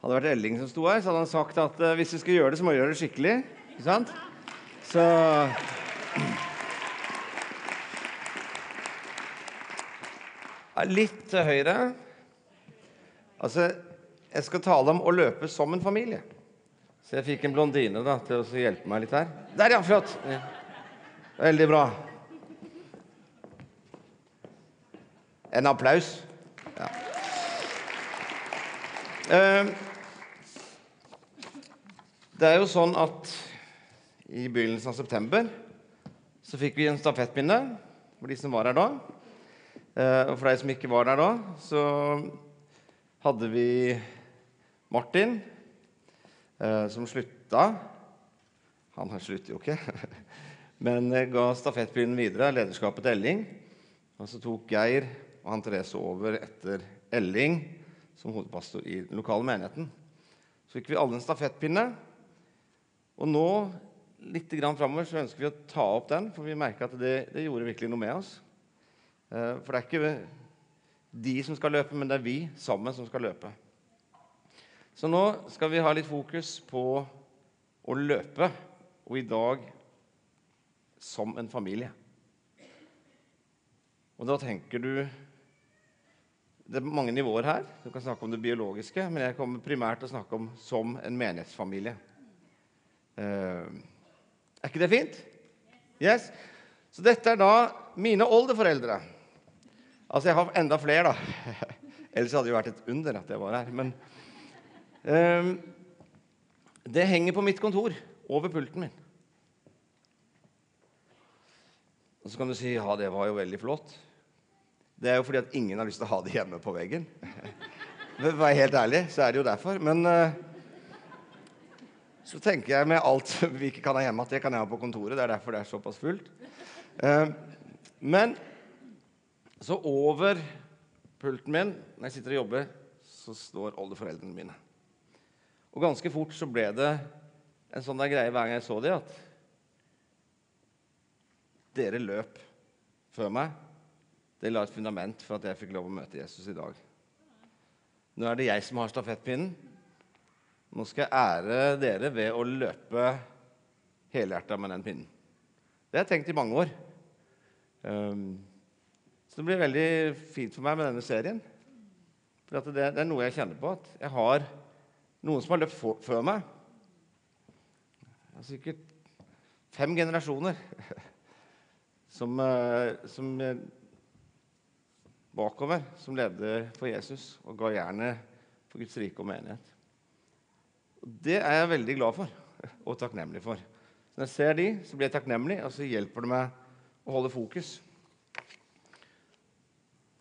Hadde det vært Elling som sto her, så hadde han sagt at uh, hvis vi skal gjøre det, så må vi gjøre det skikkelig. Ikke sant? Så Ja, Litt til høyre. Altså, jeg skal tale om å løpe som en familie. Så jeg fikk en blondine da, til å hjelpe meg litt her. Der, ja! Flott. Ja. Veldig bra. En applaus. Ja. Eh, Det er jo sånn at i begynnelsen av september så fikk vi en stafettpinne for de som var her da. Eh, Og for de som ikke var der da, så hadde vi Martin, eh, som slutta. Han slutter jo ikke. Men eh, ga stafettpinnen videre, lederskapet til Elling. Og så tok Geir og han Therese over etter Elling som hovedpastor i den lokale menigheten. Så fikk vi alle en stafettpinne. Og nå, litt framover, så ønsker vi å ta opp den, for vi merka at det, det gjorde virkelig noe med oss. Eh, For det er ikke de som skal løpe, men det er vi sammen som skal løpe. Så nå skal vi ha litt fokus på å løpe, og i dag som en familie. Og da tenker du Det er mange nivåer her. Du kan snakke om det biologiske, men jeg kommer primært til å snakke om som en menighetsfamilie. Eh, er ikke det fint? Yes? Så dette er da mine oldeforeldre. Altså, jeg har enda flere, da. Ellers hadde det jo vært et under at jeg var her. Men um, det henger på mitt kontor, over pulten min. Og så kan du si ja, det var jo veldig flott. Det er jo fordi at ingen har lyst til å ha det hjemme på veggen. For å være helt ærlig, så er det jo derfor. Men eh, så tenker jeg med alt vi ikke kan ha hjemme, at det kan jeg ha på kontoret. Det er derfor det er såpass fullt. Eh, men så over pulten min når jeg sitter og jobber, så står oldeforeldrene mine. Og ganske fort så ble det en sånn der greie hver gang jeg så dem, at dere løp før meg. Det la et fundament for at jeg fikk lov å møte Jesus i dag. Nå er det jeg som har stafettpinnen. Nå skal jeg ære dere ved å løpe helhjerta med den pinnen. Det har jeg tenkt i mange år. Um, så det blir veldig fint for meg med denne serien. For det, er noe jeg kjenner på. At jeg har noen som har løpt for, før meg. Er sikkert fem generasjoner som, eh, som bakover, som levde for Jesus og ga jernet for Guds rike og menighet. Det er jeg veldig glad for og takknemlig for. Når jeg ser de, så blir jeg takknemlig, og så hjelper det meg å holde fokus.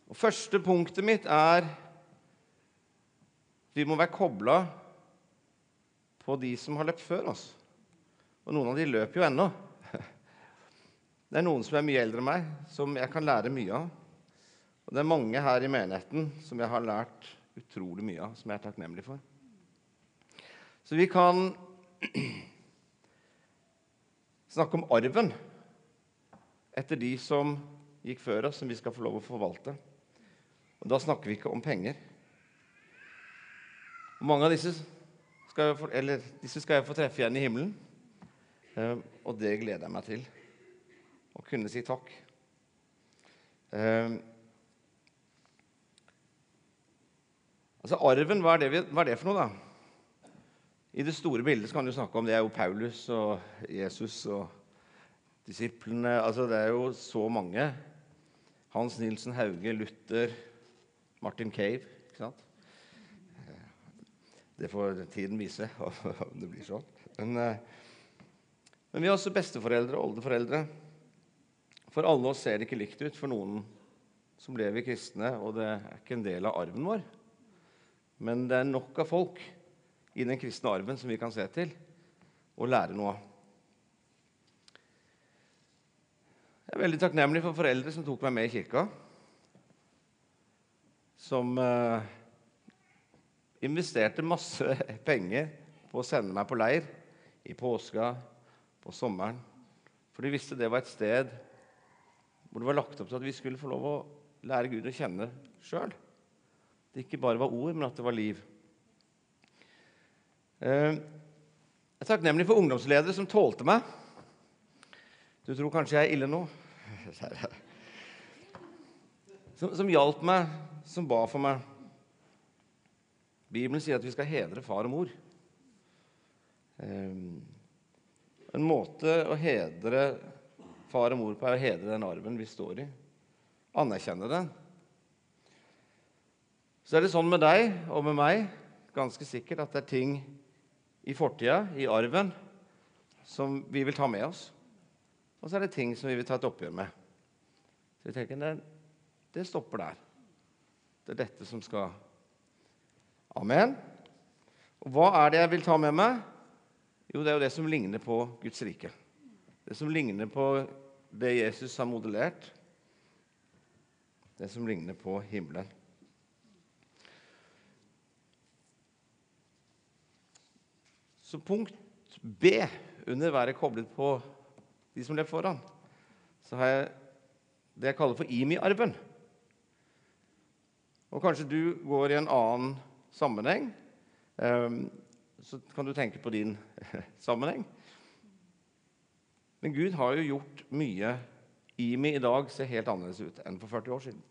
Og Første punktet mitt er vi må være kobla på de som har løpt før oss. Og noen av de løper jo ennå. Det er noen som er mye eldre enn meg, som jeg kan lære mye av. Og det er mange her i menigheten som jeg har lært utrolig mye av, som jeg er takknemlig for. Så vi kan snakke om arven etter de som gikk før oss, som vi skal få lov å forvalte. Og da snakker vi ikke om penger. Og mange av disse skal, få, disse skal jeg få treffe igjen i himmelen. Eh, og det gleder jeg meg til. Å kunne si takk. Eh, altså Arven, hva er, det hva er det for noe, da? I det store bildet kan du snakke om det er jo Paulus og Jesus og disiplene. Altså Det er jo så mange. Hans Nilsen Hauge, Luther, Martin Cave. ikke sant? Det får tiden vise om det blir sånn. Men, eh, men vi har også besteforeldre og oldeforeldre. For alle oss ser det ikke likt ut for noen som lever kristne, og det er ikke en del av arven vår. Men det er nok av folk i den kristne arven som vi kan se til og lære noe av. Jeg er veldig takknemlig for foreldre som tok meg med i kirka. Som eh, investerte masse penger på å sende meg på leir i påska, på sommeren. For de visste det var et sted hvor det var lagt opp til at vi skulle få lov å lære Gud å kjenne sjøl. Det ikke bare var ord, men at det var liv. Eh, jeg er takknemlig for ungdomsledere som tålte meg. Du tror kanskje jeg er ille nå? Som, som hjalp meg, som ba for meg. Bibelen sier at vi skal hedre far og mor. Um, en måte å hedre far og mor på er å hedre den arven vi står i. Anerkjenne den. Så er det sånn med deg og med meg ganske sikkert at det er ting i fortida, i arven, som vi vil ta med oss. Og så er det ting som vi vil ta et oppgjør med. Så vi tenker det, det stopper der. Det er dette som skal Amen. Og hva er det jeg vil ta med meg? Jo, det er jo det som ligner på Guds rike. Det som ligner på det Jesus har modellert. Det som ligner på himmelen. Så punkt B under være koblet på de som lever foran, så har jeg det jeg kaller for IMI-arven. Og kanskje du går i en annen sammenheng. Ehm, så kan du tenke på din sammenheng. Men Gud har jo gjort mye. IMI i dag ser helt annerledes ut enn for 40 år siden.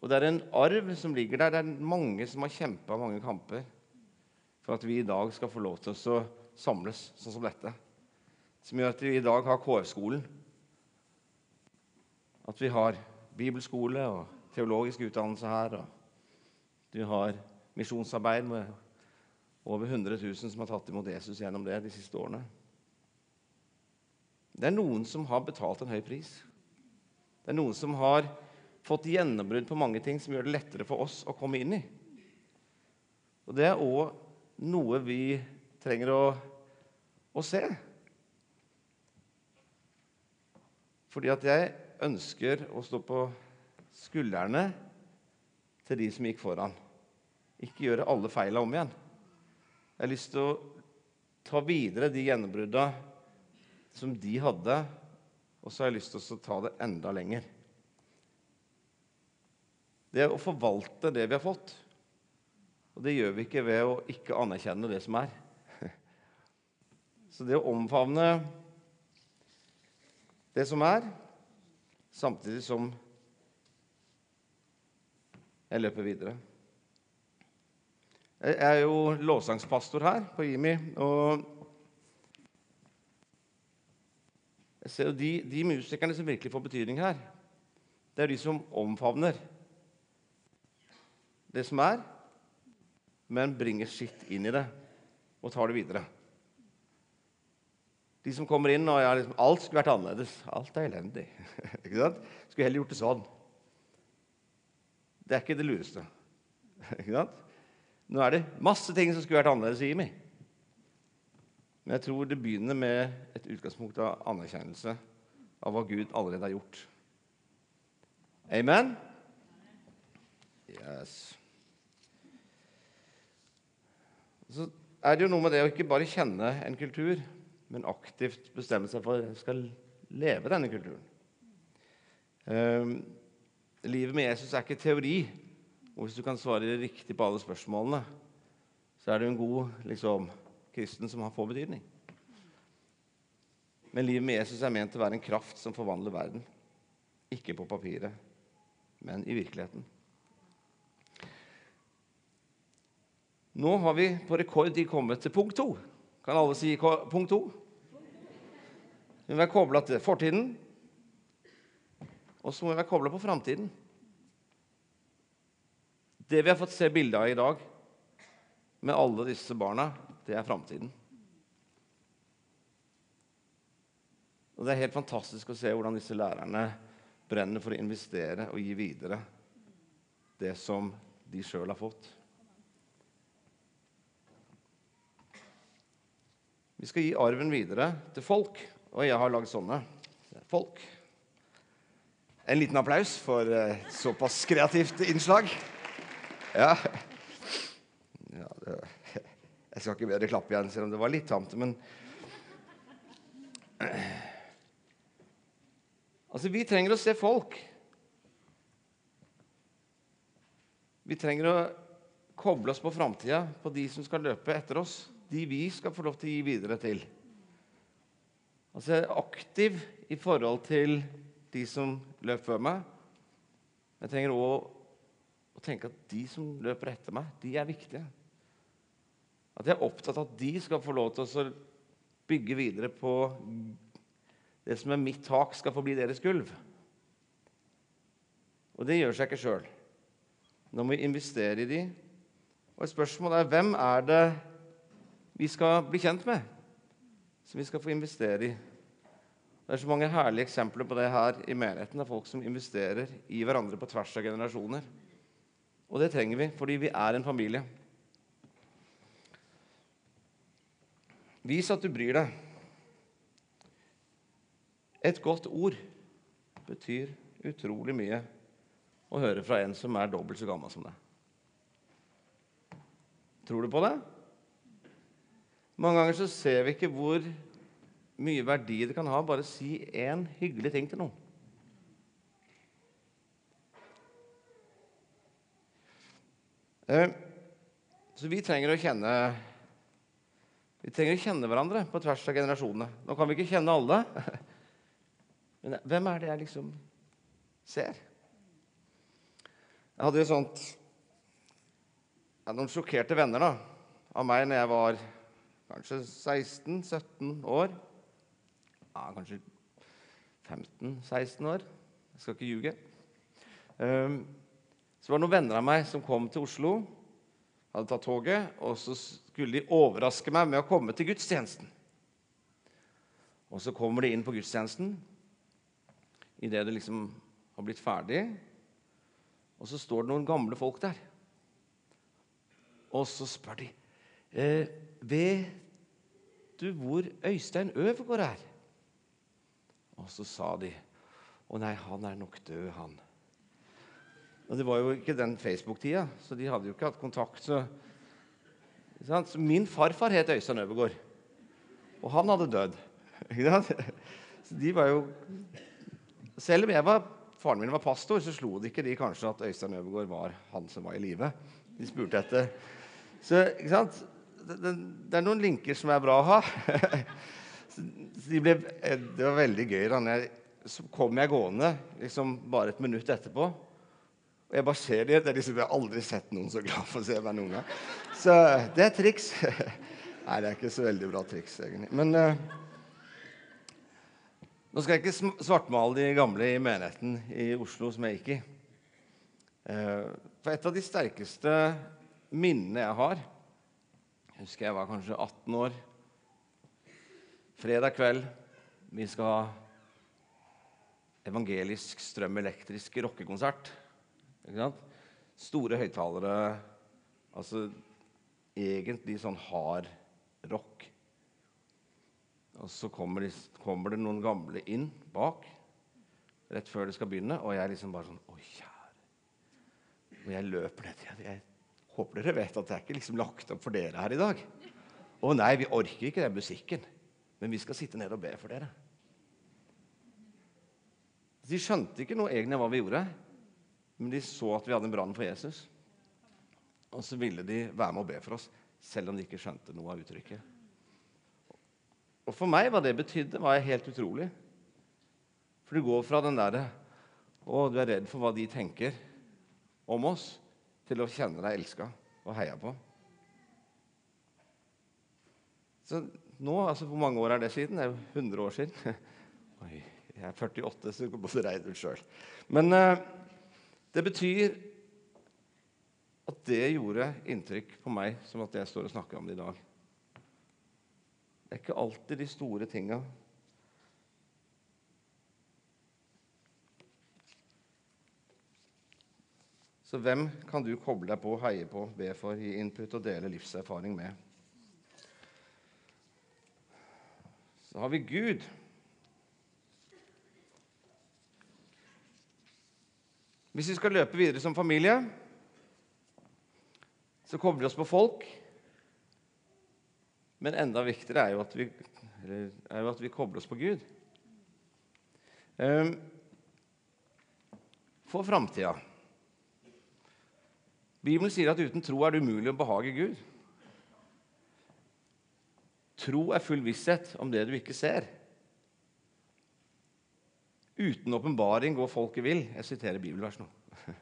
Og det er en arv som ligger der. Det er mange som har kjempa mange kamper for at vi i dag skal få lov til å samles sånn som dette. Som gjør at vi i dag har KF-skolen. At vi har bibelskole og teologisk utdannelse her. Og du har misjonsarbeid med over 100 000 som har tatt imot Jesus gjennom det de siste årene. Det er noen som har betalt en høy pris. Det er noen som har fått gjennombrudd på mange ting som gjør det lettere for oss å komme inn i. Og det er òg noe vi trenger å, å se. Fordi at jeg ønsker å stå på skuldrene til de som gikk foran. Ikke gjøre alle feila om igjen. Jeg har lyst til å ta videre de gjennombrudda som de hadde, og så har jeg lyst til å ta det enda lenger. Det er å forvalte det vi har fått. Og det gjør vi ikke ved å ikke anerkjenne det som er. Så det å omfavne det som er, samtidig som jeg løper videre. Jeg er jo lovsangspastor her på Jimmy, og jeg ser jo de, de musikerne som virkelig får betydning her, det er de som omfavner det som er, men bringer sitt inn i det og tar det videre. De som kommer inn og jeg liksom, alt skulle vært annerledes. Alt er elendig. ikke sant? Skulle heller gjort det sånn. Det er ikke det lureste. ikke sant? Nå er det masse ting som skulle vært annerledes i meg. Men jeg tror det begynner med et utgangspunkt av anerkjennelse av hva Gud allerede har gjort. Amen? Yes. Så er det jo noe med det å ikke bare kjenne en kultur, men aktivt bestemme seg for at skal leve denne kulturen. Um, livet med Jesus er ikke teori. Og hvis du kan svare riktig på alle spørsmålene, så er du en god liksom, kristen som har få betydning. Men livet med Jesus er ment å være en kraft som forvandler verden. Ikke på papiret, men i virkeligheten. Nå har vi på rekordtid kommet til punkt to. Kan alle si punkt to? Vi må være kobla til fortiden, og så må vi være kobla på framtiden. Det vi har fått se bilde av i dag, med alle disse barna, det er framtiden. Og Det er helt fantastisk å se hvordan disse lærerne brenner for å investere og gi videre det som de sjøl har fått. Vi skal gi arven videre til folk, og jeg har lagd sånne. Folk. En liten applaus for uh, såpass kreativt innslag. Ja. ja det, jeg skal ikke be dere klappe igjen, selv om det var litt tamt. Men Altså, vi trenger å se folk. Vi trenger å koble oss på framtida, på de som skal løpe etter oss. De vi skal få lov til å gi videre til. Altså jeg er aktiv i forhold til de som løp før meg. Jeg trenger òg å tenke at de som løper etter meg, de er viktige. At jeg er opptatt av at de skal få lov til å bygge videre på det som er mitt tak, skal få bli deres gulv. Og det gjør seg ikke sjøl. Nå må vi investere i de. Og spørsmålet er hvem er det vi skal bli kjent med, som vi skal få investere i. Det er så mange herlige eksempler på det her i menigheten. av folk som investerer i hverandre på tvers av generasjoner. Og det trenger vi, fordi vi er en familie. Vis at du bryr deg. Et godt ord betyr utrolig mye å høre fra en som er dobbelt så gammel som deg. Tror du på det? Mange ganger så ser vi ikke hvor mye verdi det kan ha bare å si én hyggelig ting til noen. Eh, så vi trenger å kjenne vi trenger å kjenne hverandre på tvers av generasjonene. Nå kan vi ikke kjenne alle, men hvem er det jeg liksom ser? Jeg hadde jo sånt Noen sjokkerte venner da, av meg når jeg var kanskje 16-17 år. Ja, kanskje 15-16 år. Jeg skal ikke ljuge. Um, så var det noen venner av meg som kom til Oslo hadde tatt toget, og så skulle de overraske meg med å komme til gudstjenesten. Og så kommer de inn på gudstjenesten idet det liksom har blitt ferdig. Og så står det noen gamle folk der. Og så spør de eh, Vet du hvor Øystein Øvergård er? Og så sa de Å nei, han er nok død, han. Og det var jo ikke den Facebook-tida, så de hadde jo ikke hatt kontakt. Så, så min farfar het Øystein Øvergård, og han hadde dødd. Så de var jo Selv om jeg var, faren min var pastor, så slo det ikke de kanskje at Øystein Øvergård var han som var i live. De spurte etter. Så ikke sant? Det, er noen linker som er bra å ha. De ble, det var veldig gøy. Da så kom jeg gående liksom bare et minutt etterpå. Og jeg bare ser dem. det er liksom, jeg har aldri sett noen så glad for å se meg noen gang. Så det er triks. Nei, det er ikke så veldig bra triks, egentlig. Men uh, nå skal jeg ikke svartmale de gamle i menigheten i Oslo som jeg gikk i. Uh, for et av de sterkeste minnene jeg har husker jeg var kanskje 18 år. Fredag kveld. Vi skal ha evangelisk strøm elektrisk rockekonsert. Store høyttalere, altså egentlig sånn hard rock. Og så kommer, de, kommer, det noen gamle inn bak rett før det skal begynne, og jeg liksom bare sånn Å, kjære. Og jeg løper ned til Jeg håper dere vet at det er ikke liksom lagt opp for dere her i dag. Å nei, vi orker ikke den musikken, men vi skal sitte ned og be for dere. De skjønte ikke noe egentlig hva vi gjorde. Men de så at vi hadde en brann for Jesus. Og så ville de være med og be for oss, selv om de ikke skjønte noe av uttrykket. Og For meg, hva det betydde, var helt utrolig. For du går fra den derre Å, du er redd for hva de tenker om oss, til å kjenne deg elska og heia på. Så nå, altså Hvor mange år er det siden? Det er jo 100 år siden. Oi, jeg er 48, så du kan både regne ut sjøl. Men uh, det betyr at det gjorde inntrykk på meg som at jeg står og snakker om det i dag. Det er ikke alltid de store tinga. Så hvem kan du koble deg på, heie på, be for, gi input og dele livserfaring med? Så har vi Gud. Hvis vi skal løpe videre som familie, så kobler vi oss på folk. Men enda viktigere er jo at vi, jo at vi kobler oss på Gud. Um, for framtida Bibelen sier at uten tro er det umulig å behage Gud. Tro er full visshet om det du ikke ser. Uten åpenbaring går folket vill. Jeg siterer bibelvers nå.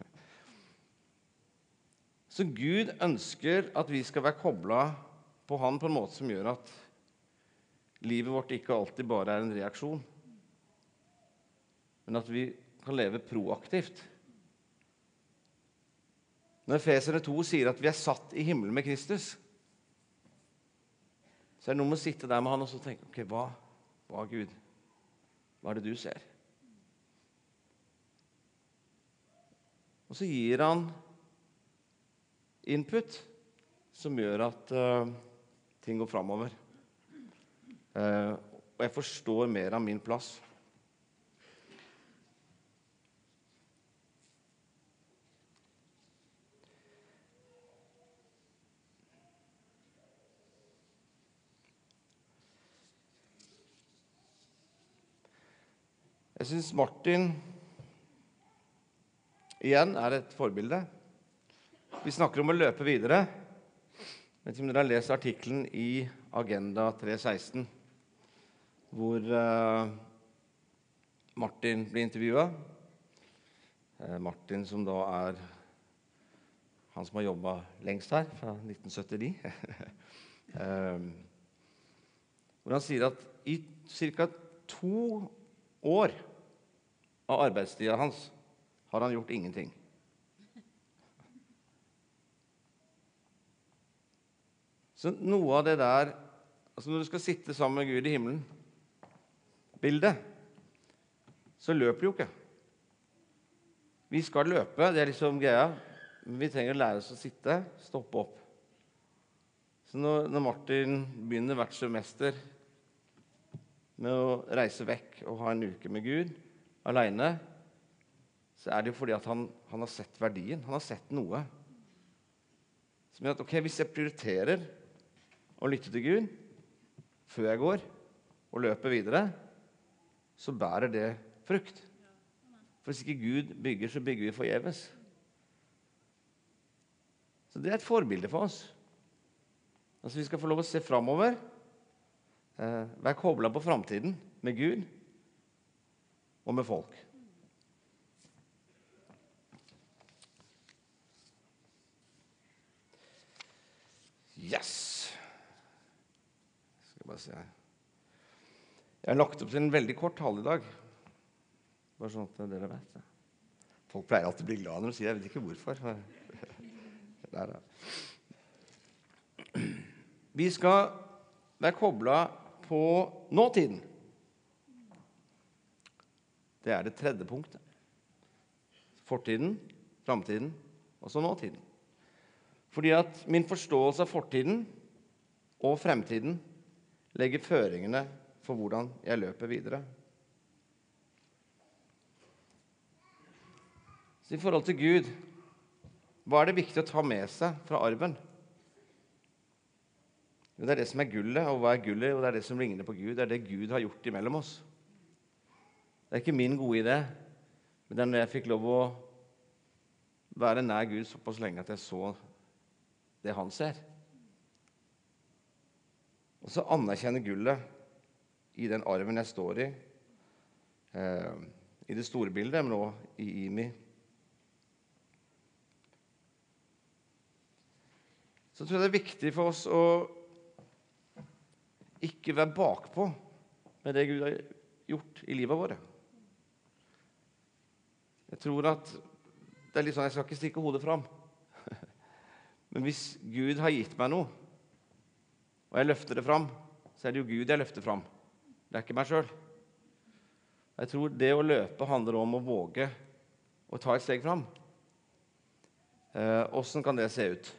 Så Gud ønsker at vi skal være kobla på Han på en måte som gjør at livet vårt ikke alltid bare er en reaksjon, men at vi kan leve proaktivt. Når Feserne 2 sier at vi er satt i himmelen med Kristus, så er det noe med å sitte der med han og så tenke ok, hva, hva Gud? Hva er det du ser? Og så gir han input som gjør at uh, ting går framover. Uh, og jeg forstår mer av min plass. Jeg syns Martin igjen er et forbilde. Vi snakker om å løpe videre. Jeg vet ikke om dere har lest artikkelen i Agenda 316, hvor uh, Martin blir intervjua. Uh, Martin som da er han som har jobba lengst her, fra 1979. uh, eh, hvor han sier at i ca. to år av arbeidstida hans har han gjort ingenting. Så noe av det der altså Når du skal sitte sammen med Gud i himmelen, bildet, så løper du jo ikke. Vi skal løpe, det er liksom greia. Men vi trenger å lære oss å sitte, stoppe opp. Så når, når Martin begynner hvert semester med å reise vekk og ha en uke med Gud aleine, så er det jo fordi at han, han, har sett verdien. Han har sett noe. Som gjør at ok, hvis jeg prioriterer å lytte til Gud før jeg går og løper videre, så bærer det frukt. For hvis ikke Gud bygger, så bygger vi forgjeves. Så det er et forbilde for oss. Altså Vi skal få lov å se framover. Eh, være kobla på framtiden med Gud og med folk. Yes! Skal jeg bare se her. Jeg har lagt opp til en veldig kort tale i dag. Bare sånn at dere vet det. Folk pleier alltid å bli glad når de sier 'jeg vet ikke hvorfor'. Der, ja. Vi skal være kobla på nåtiden. Det er det tredje punktet. Fortiden, framtiden og så nåtiden. Fordi at min forståelse av fortiden og fremtiden legger føringene for hvordan jeg løper videre. Så I forhold til Gud, hva er det viktig å ta med seg fra arven? Det er det som er gullet, og hva er gullet? Og det er det som ligner på Gud. Det er det Gud har gjort imellom oss. Det er ikke min gode idé, men det er når jeg fikk lov å være nær Gud såpass lenge at jeg så det han ser. Og så anerkjenne gullet i den arven jeg står i, eh, i det store bildet, men òg i IMI. Så tror jeg det er viktig for oss å ikke være bakpå med det Gud har gjort i livet vårt. Jeg tror at det er litt sånn, Jeg skal ikke stikke hodet fram. Men hvis Gud har gitt meg noe, og jeg løfter det fram, så er det jo Gud jeg løfter fram. Det er ikke meg sjøl. Jeg tror det å løpe handler om å våge å ta et steg fram. Åssen eh, kan det se ut?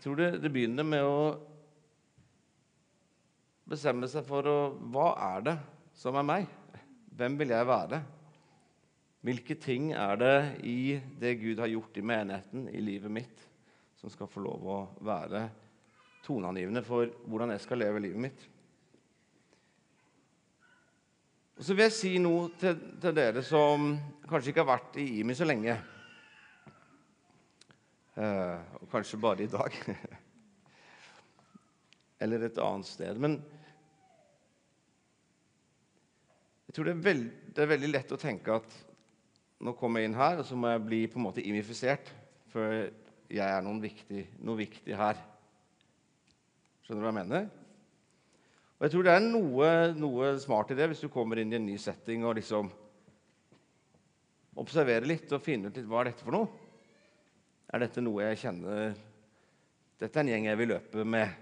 Jeg tror det, det, begynner med å bestemme seg for å, hva er det som er meg. Hvem vil jeg være? Hvilke ting er det i det Gud har gjort i menigheten, i livet mitt, som skal få lov å være toneangivende for hvordan jeg skal leve livet mitt? Og så vil jeg si noe til, til dere som kanskje ikke har vært i IMI så lenge. Eh, og kanskje bare i dag. Eller et annet sted. Men jeg tror det er, veld, det er, veldig lett å tenke at nå kommer jeg inn her, og så må jeg bli på en måte imifisert. For jeg er viktig, noe viktig her. Skjønner du hva jeg mener? Og jeg tror det er noe, noe, smart i det hvis du kommer inn i en ny setting og liksom observerer litt og finner ut litt hva er dette for noe. Er dette noe jeg kjenner Dette er en gjeng jeg vil løpe med.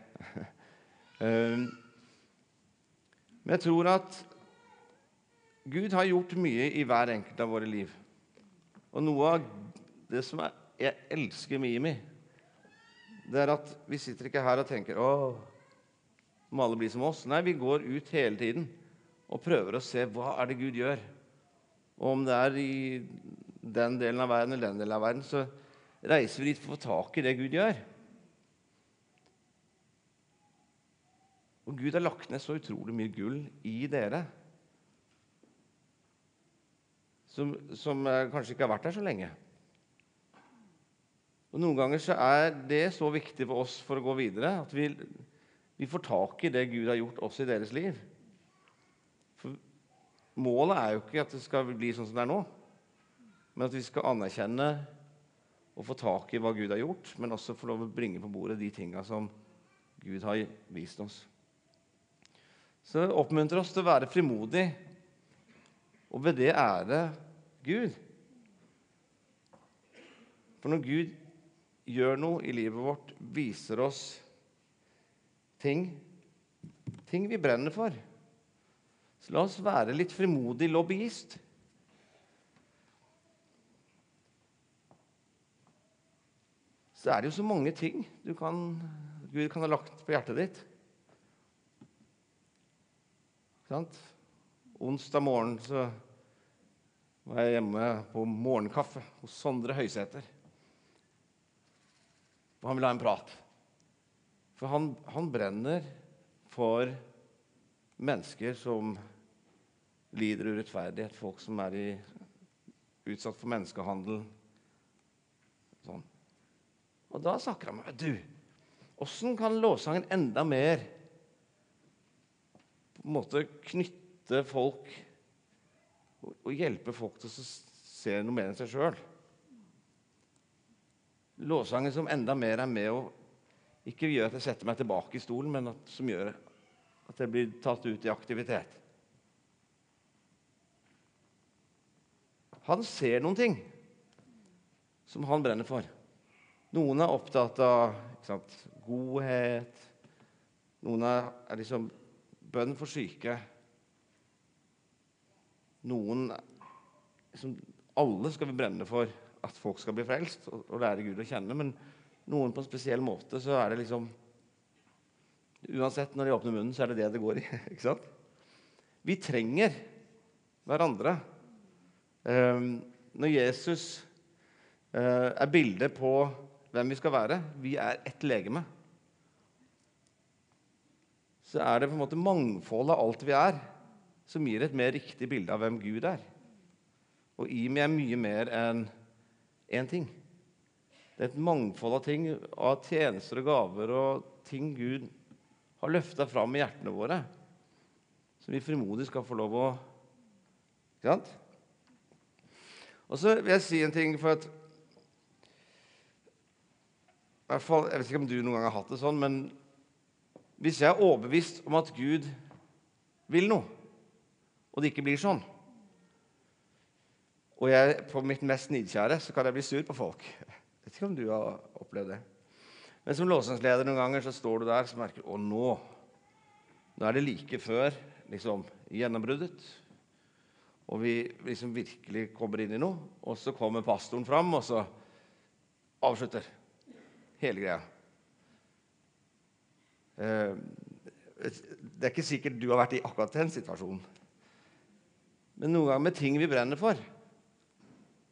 Um, men jeg tror at Gud har gjort mye i hver enkelt av våre liv. Og noe av det som jeg elsker med Imi, det er at vi sitter ikke her og tenker å, må alle bli som oss. Nei, vi går ut hele tiden og prøver å se hva er det Gud gjør. Og om det er i den delen av verden eller den delen av verden, så reiser vi dit for å få tak i det Gud gjør. Og Gud har lagt ned så utrolig mye gull i dere som, som kanskje ikke har vært der så lenge. Og Noen ganger så er det så viktig for oss for å gå videre at vi vi får tak i det Gud har gjort også i deres liv. For Målet er jo ikke at det skal bli sånn som det er nå, men at vi skal anerkjenne og få tak i hva Gud har gjort, men også få lov å bringe på bordet de tinga som Gud har vist oss. Så det oppmuntrer oss til å være frimodig og ved det ære Gud. For når Gud gjør noe i livet vårt, viser oss ting, ting vi brenner for. Så la oss være litt frimodig lobbyist. Så er det jo så mange ting kan, Gud kan ha lagt på hjertet ditt. Sant? Onsdag morgen så var jeg hjemme på morgenkaffe hos Sondre Høysæter. Og han ville ha en prat. For han, han brenner for mennesker som lider urettferdighet, folk som er i, utsatt for menneskehandel. Og da snakker han med meg. Du, åssen kan lovsangen enda mer på en måte knytte folk og hjelpe folk til å se noe mer enn seg sjøl? Lovsangen som enda mer er med og ikke gjør at jeg setter meg tilbake i stolen, men at, som gjør at jeg blir tatt ut i aktivitet. Han ser noen ting som han brenner for. Noen er opptatt av sant, godhet. Noen er, er liksom bønn for syke. Noen liksom, Alle skal vi brenne for at folk skal bli frelst og, og lære Gud å kjenne. men noen på en spesiell måte, så er det liksom Uansett, når de åpner munnen, så er det det det går i. ikke sant? Vi trenger hverandre. Um, når Jesus uh, er bildet på hvem vi skal være Vi er ett legeme. Så er det på en måte mangfoldet av alt vi er, som gir et mer riktig bilde av hvem Gud er. Og i meg er mye mer enn én ting. Det er et mangfold av ting, av tjenester og gaver og ting Gud har løfta fram i hjertene våre, som vi frimodig skal få lov å Ikke sant? Og så vil jeg si en ting for at hvert fall, Jeg vet ikke om du noen gang har hatt det sånn, men hvis jeg er overbevist om at Gud vil noe, og det ikke blir sånn Og jeg på mitt mest nidkjære så kan jeg bli sur på folk Jeg vet ikke om du har opplevd det. Men som låsingsleder noen ganger så står du der og merker å nå, nå er det like før liksom, gjennombruddet. Og vi liksom virkelig kommer inn i noe. Og så kommer pastoren fram, og så avslutter hele greia. Eh, det er ikke sikkert du har vært i akkurat den situasjonen. Men noen ganger med ting vi brenner for,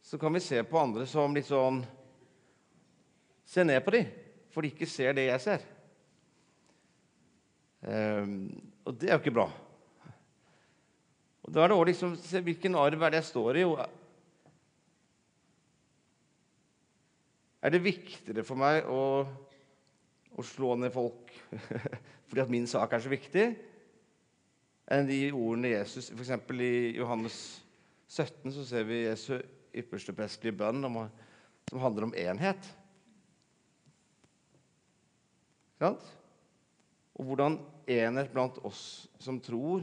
så kan vi se på andre som litt sånn se ned på dem, for de ikke ser det jeg ser. Um, og det er jo ikke bra. Og da er det også liksom, se Hvilken arv er det jeg står i? Er det viktigere for meg å, å slå ned folk fordi at min sak er så viktig, enn de ordene Jesus F.eks. i Johannes 17 så ser vi Jesu ypperste prestelige bønn som handler om enhet. Sant? Og hvordan enhet blant oss som tror,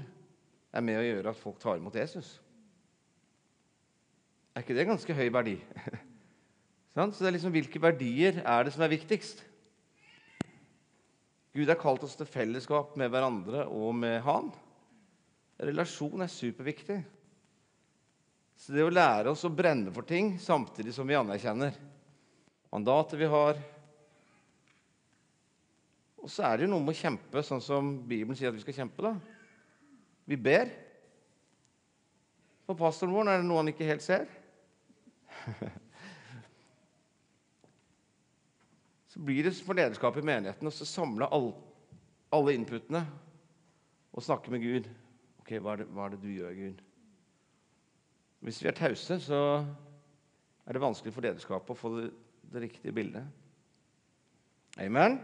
er med å gjøre at folk tar imot Jesus. Er ikke det ganske høy verdi? Så det er liksom, Hvilke verdier er det som er viktigst? Gud har kalt oss til fellesskap med hverandre og med Han. Relasjon er superviktig. Så det å lære oss å brenne for ting samtidig som vi anerkjenner mandatet vi har Og så er det jo noe med å kjempe sånn som Bibelen sier at vi skal kjempe. da. Vi ber. For pastoren vår er det noe han ikke helt ser. Så blir det for lederskapet i menigheten å samle all, alle inputene og snakke med Gud. Ok, hva er, det, hva er det du gjør, Gud? Hvis vi er tause, så er det vanskelig for lederskapet å få det, det riktige bildet. Amen.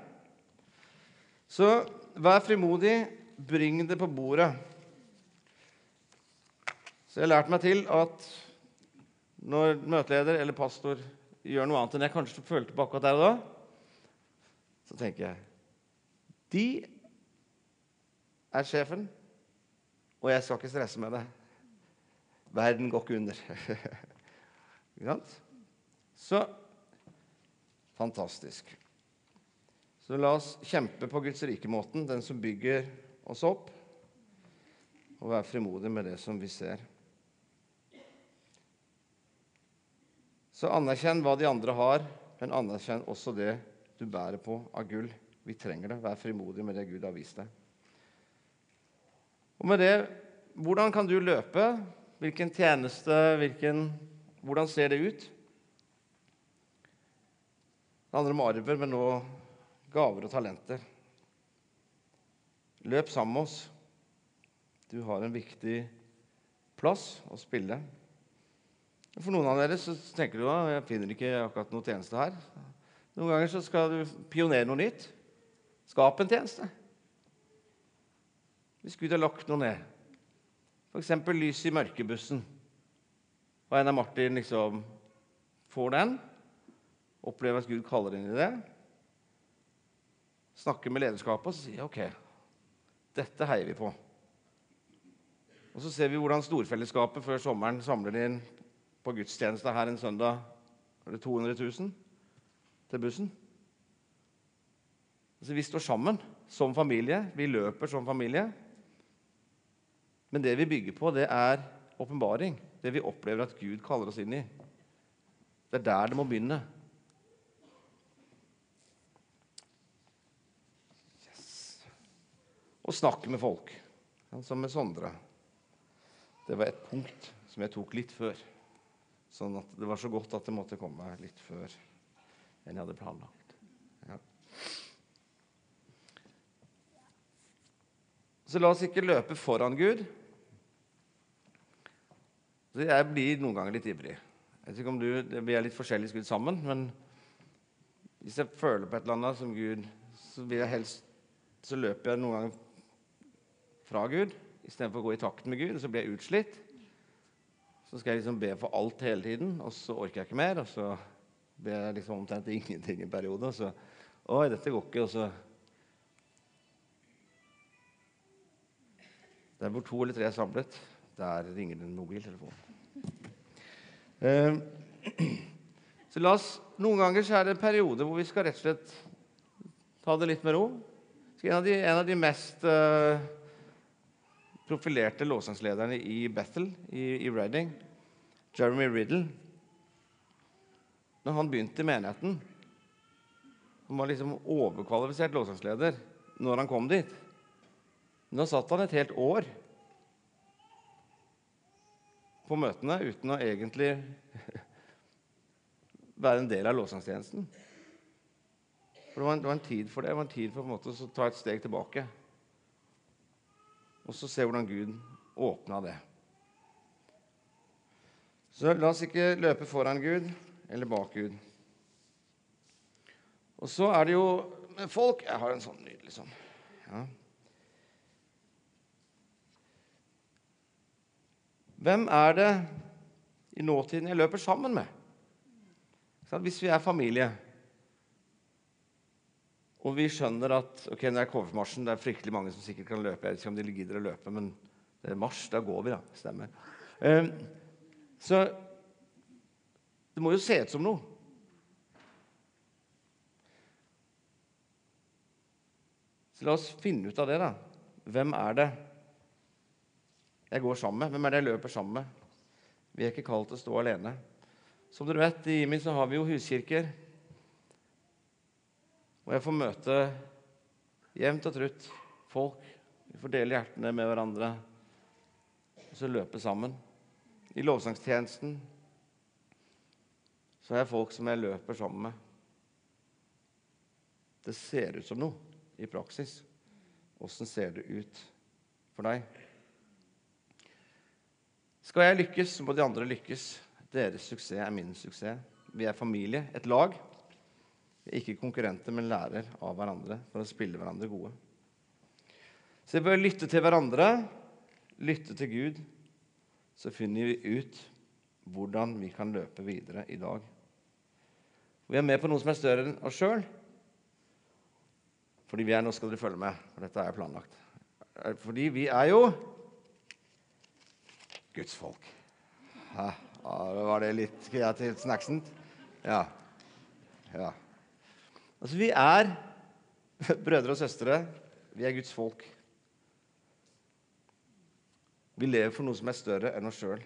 Så vær frimodig, bring det på bordet. Så jeg har lært meg til at når møteleder eller pastor gjør noe annet enn jeg kanskje følte på akkurat der og da, så tenker jeg De er sjefen, og jeg skal ikke stresse med det. Verden går ikke under. ikke sant? Så fantastisk. Så la oss kjempe på Guds rike-måten, den som bygger oss opp, og være frimodige med det som vi ser. Så anerkjenn hva de andre har, men anerkjenn også det du bærer på av gull. Vi trenger det. Vær frimodig med det Gud har vist deg. Og med det, hvordan kan du løpe? Hvilken tjeneste? Hvilken, hvordan ser det ut? Det handler om arver, men nå gaver og talenter. Løp sammen med oss. Du har en viktig plass å spille. For noen av dere så tenker du at jeg finner ikke akkurat noe tjeneste her. Noen ganger så skal du pionere noe nytt. Skap en tjeneste. Hvis Gud har lagt noe ned, f.eks. lys i mørkebussen, og en av Martin liksom får den, opplever at Gud kaller inn i det, snakker med lederskapet og sier OK, dette heier vi på. Og Så ser vi hvordan storfellesskapet før sommeren samler inn på gudstjeneste her en søndag. Er det 200 000? Til bussen. Altså, vi står sammen som familie. Vi løper som familie. Men det vi bygger på, det er åpenbaring. Det vi opplever at Gud kaller oss inn i. Det er der det må begynne. Yes. Å snakke med folk, som med Sondre. Det var et punkt som jeg tok litt før. Sånn at det var så godt at det måtte komme litt før enn jeg hadde planlagt. Ja. Så la oss ikke løpe foran Gud. Så jeg blir noen ganger litt ivrig. Jeg vet ikke om du, Vi er litt forskjellig skudd sammen, men hvis jeg føler på et eller annet som Gud, så, helst, så løper jeg noen ganger fra Gud istedenfor å gå i takt med Gud. og Så blir jeg utslitt. Så skal jeg liksom be for alt hele tiden, og så orker jeg ikke mer. og så ble jeg liksom omtrent ingenting en periode. Så Oi, dette går ikke. Og så Der hvor to eller tre er samlet, der ringer det en mobiltelefon. Uh, så la oss, Noen ganger så er det en periode hvor vi skal rett og slett ta det litt med ro. En av de, en av de mest uh, profilerte låtsangslederne i Bethel i, i Reading, Jeremy Riddle når han begynte i menigheten Han var liksom overkvalifisert lovsangsleder når han kom dit. Nå satt han et helt år på møtene uten å egentlig være en del av lovsangstjenesten. For det var, en, det var, en, tid for det. Det var en tid for en måte å ta et steg tilbake. Og så se hvordan Gud åpna det. Så la oss ikke løpe foran Gud eller bak Gud. Og så er det jo med folk Jeg har en sånn nydelig sånn. Ja. Hvem er det i nåtiden jeg løper sammen med? Hvis vi er familie, og vi skjønner at ok, når det er KV-marsjen, det er fryktelig mange som sikkert kan løpe. Jeg vet ikke om de gidder å løpe, men det er marsj. Da går vi, da. Stemmer. Um, så det må jo se ut som noe. Så la oss finne ut av det, da. Hvem er det jeg går sammen med? Hvem er det jeg løper sammen med? Vi er ikke kalt til å stå alene. Som dere vet, i IMI så har vi jo huskirker. Og jeg får møte jevnt og trutt folk. Vi får dele hjertene med hverandre og så løpe sammen. I lovsangstjenesten så er jeg folk som jeg løper sammen med. Det ser ut som noe i praksis. Åssen ser det ut for deg? Skal jeg lykkes, så må de andre lykkes. Deres suksess er min suksess. Vi er familie, et lag. Vi er ikke konkurrenter, men lærer av hverandre for å spille hverandre gode. Så vi bør lytte til hverandre, lytte til Gud. Så finner vi ut hvordan vi kan løpe videre i dag. Vi er med på noe som er større enn oss sjøl. Fordi vi er Nå skal dere følge med, for dette er planlagt. Fordi vi er jo Guds folk. Ja, var det litt kreativt snacksent? Ja. ja. Altså, vi er brødre og søstre. Vi er Guds folk. Vi lever for noe som er større enn oss sjøl.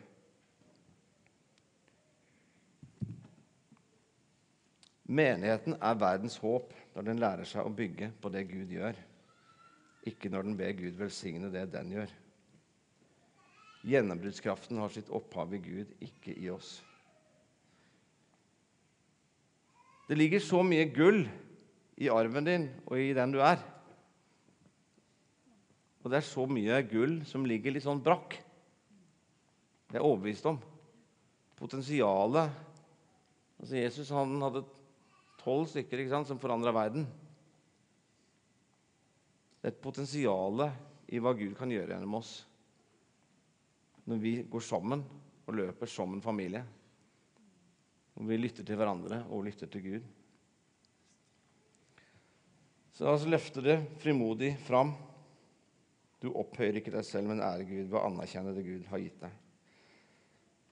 Menigheten er verdens håp når den lærer seg å bygge på det Gud gjør, ikke når den ber Gud velsigne det den gjør. Gjennombruddskraften har sitt opphav i Gud, ikke i oss. Det ligger så mye gull i arven din og i den du er. Og det er så mye gull som ligger litt sånn brakk. Det er jeg overbevist om. Potensialet altså Jesus han hadde Tolv stykker ikke sant, som forandra verden. Det er et potensial i hva Gud kan gjøre gjennom oss når vi går sammen og løper som en familie. Når vi lytter til hverandre og lytter til Gud. Så la oss løfte det frimodig fram. Du opphøyer ikke deg selv, men ære Gud ved å anerkjenne det Gud har gitt deg.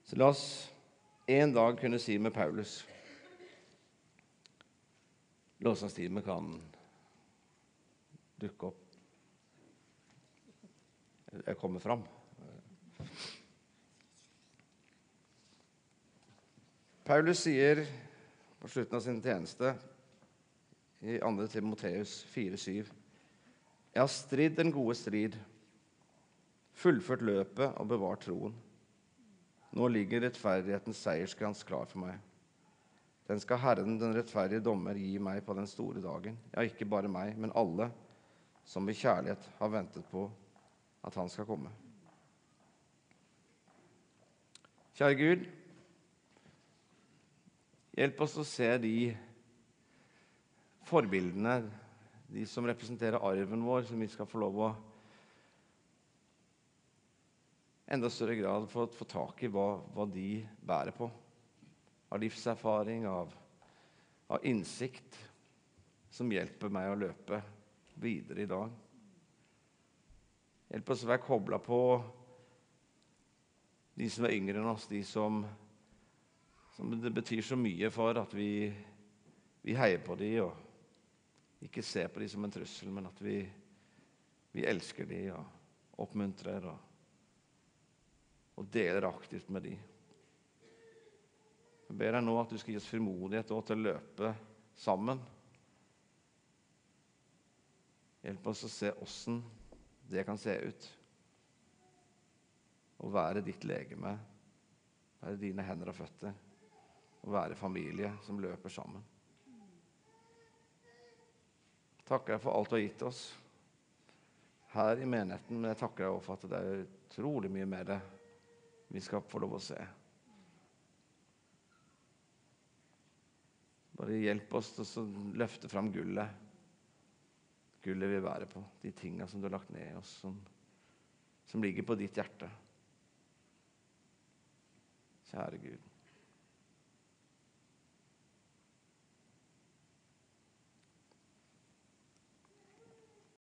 Så la oss en dag kunne si med Paulus lovsangstimen kan dukke opp. Jeg kommer fram. Paulus sier på slutten av sin tjeneste i 2. Timoteus 4,7.: Jeg har stridd den gode strid, fullført løpet og bevart troen. Nå ligger rettferdighetens seierskrans klar for meg. Den skal Herren, den rettferdige dommer, gi meg på den store dagen. Ja, ikke bare meg, men alle som i kjærlighet har ventet på at han skal komme. Kjære Gud, hjelp oss å se de forbildene, de som representerer arven vår, som vi skal få lov å enda større grad få, få tak i hva, hva de bærer på av livserfaring, av, av innsikt, som hjelper meg å løpe videre i dag. Hjelp oss å være kobla på de som er yngre enn oss, de som, som det betyr så mye for at vi, vi heier på dem og ikke ser på dem som en trussel, men at vi, vi elsker dem og oppmuntrer og, og deler aktivt med dem. Jeg ber deg nå at du skal gi oss frimodighet til å løpe sammen. Hjelp oss å se åssen det kan se ut. Å være ditt legeme, være dine hender og føtter. Å være familie som løper sammen. Takker deg for alt du har gitt oss her i menigheten, men jeg takker deg også for at det er utrolig mye mer vi skal få lov å se. Bare hjelp oss til å løfte fram gullet. Gullet vi bærer på. De tinga som du har lagt ned i oss, som, som ligger på ditt hjerte. Kjære Gud.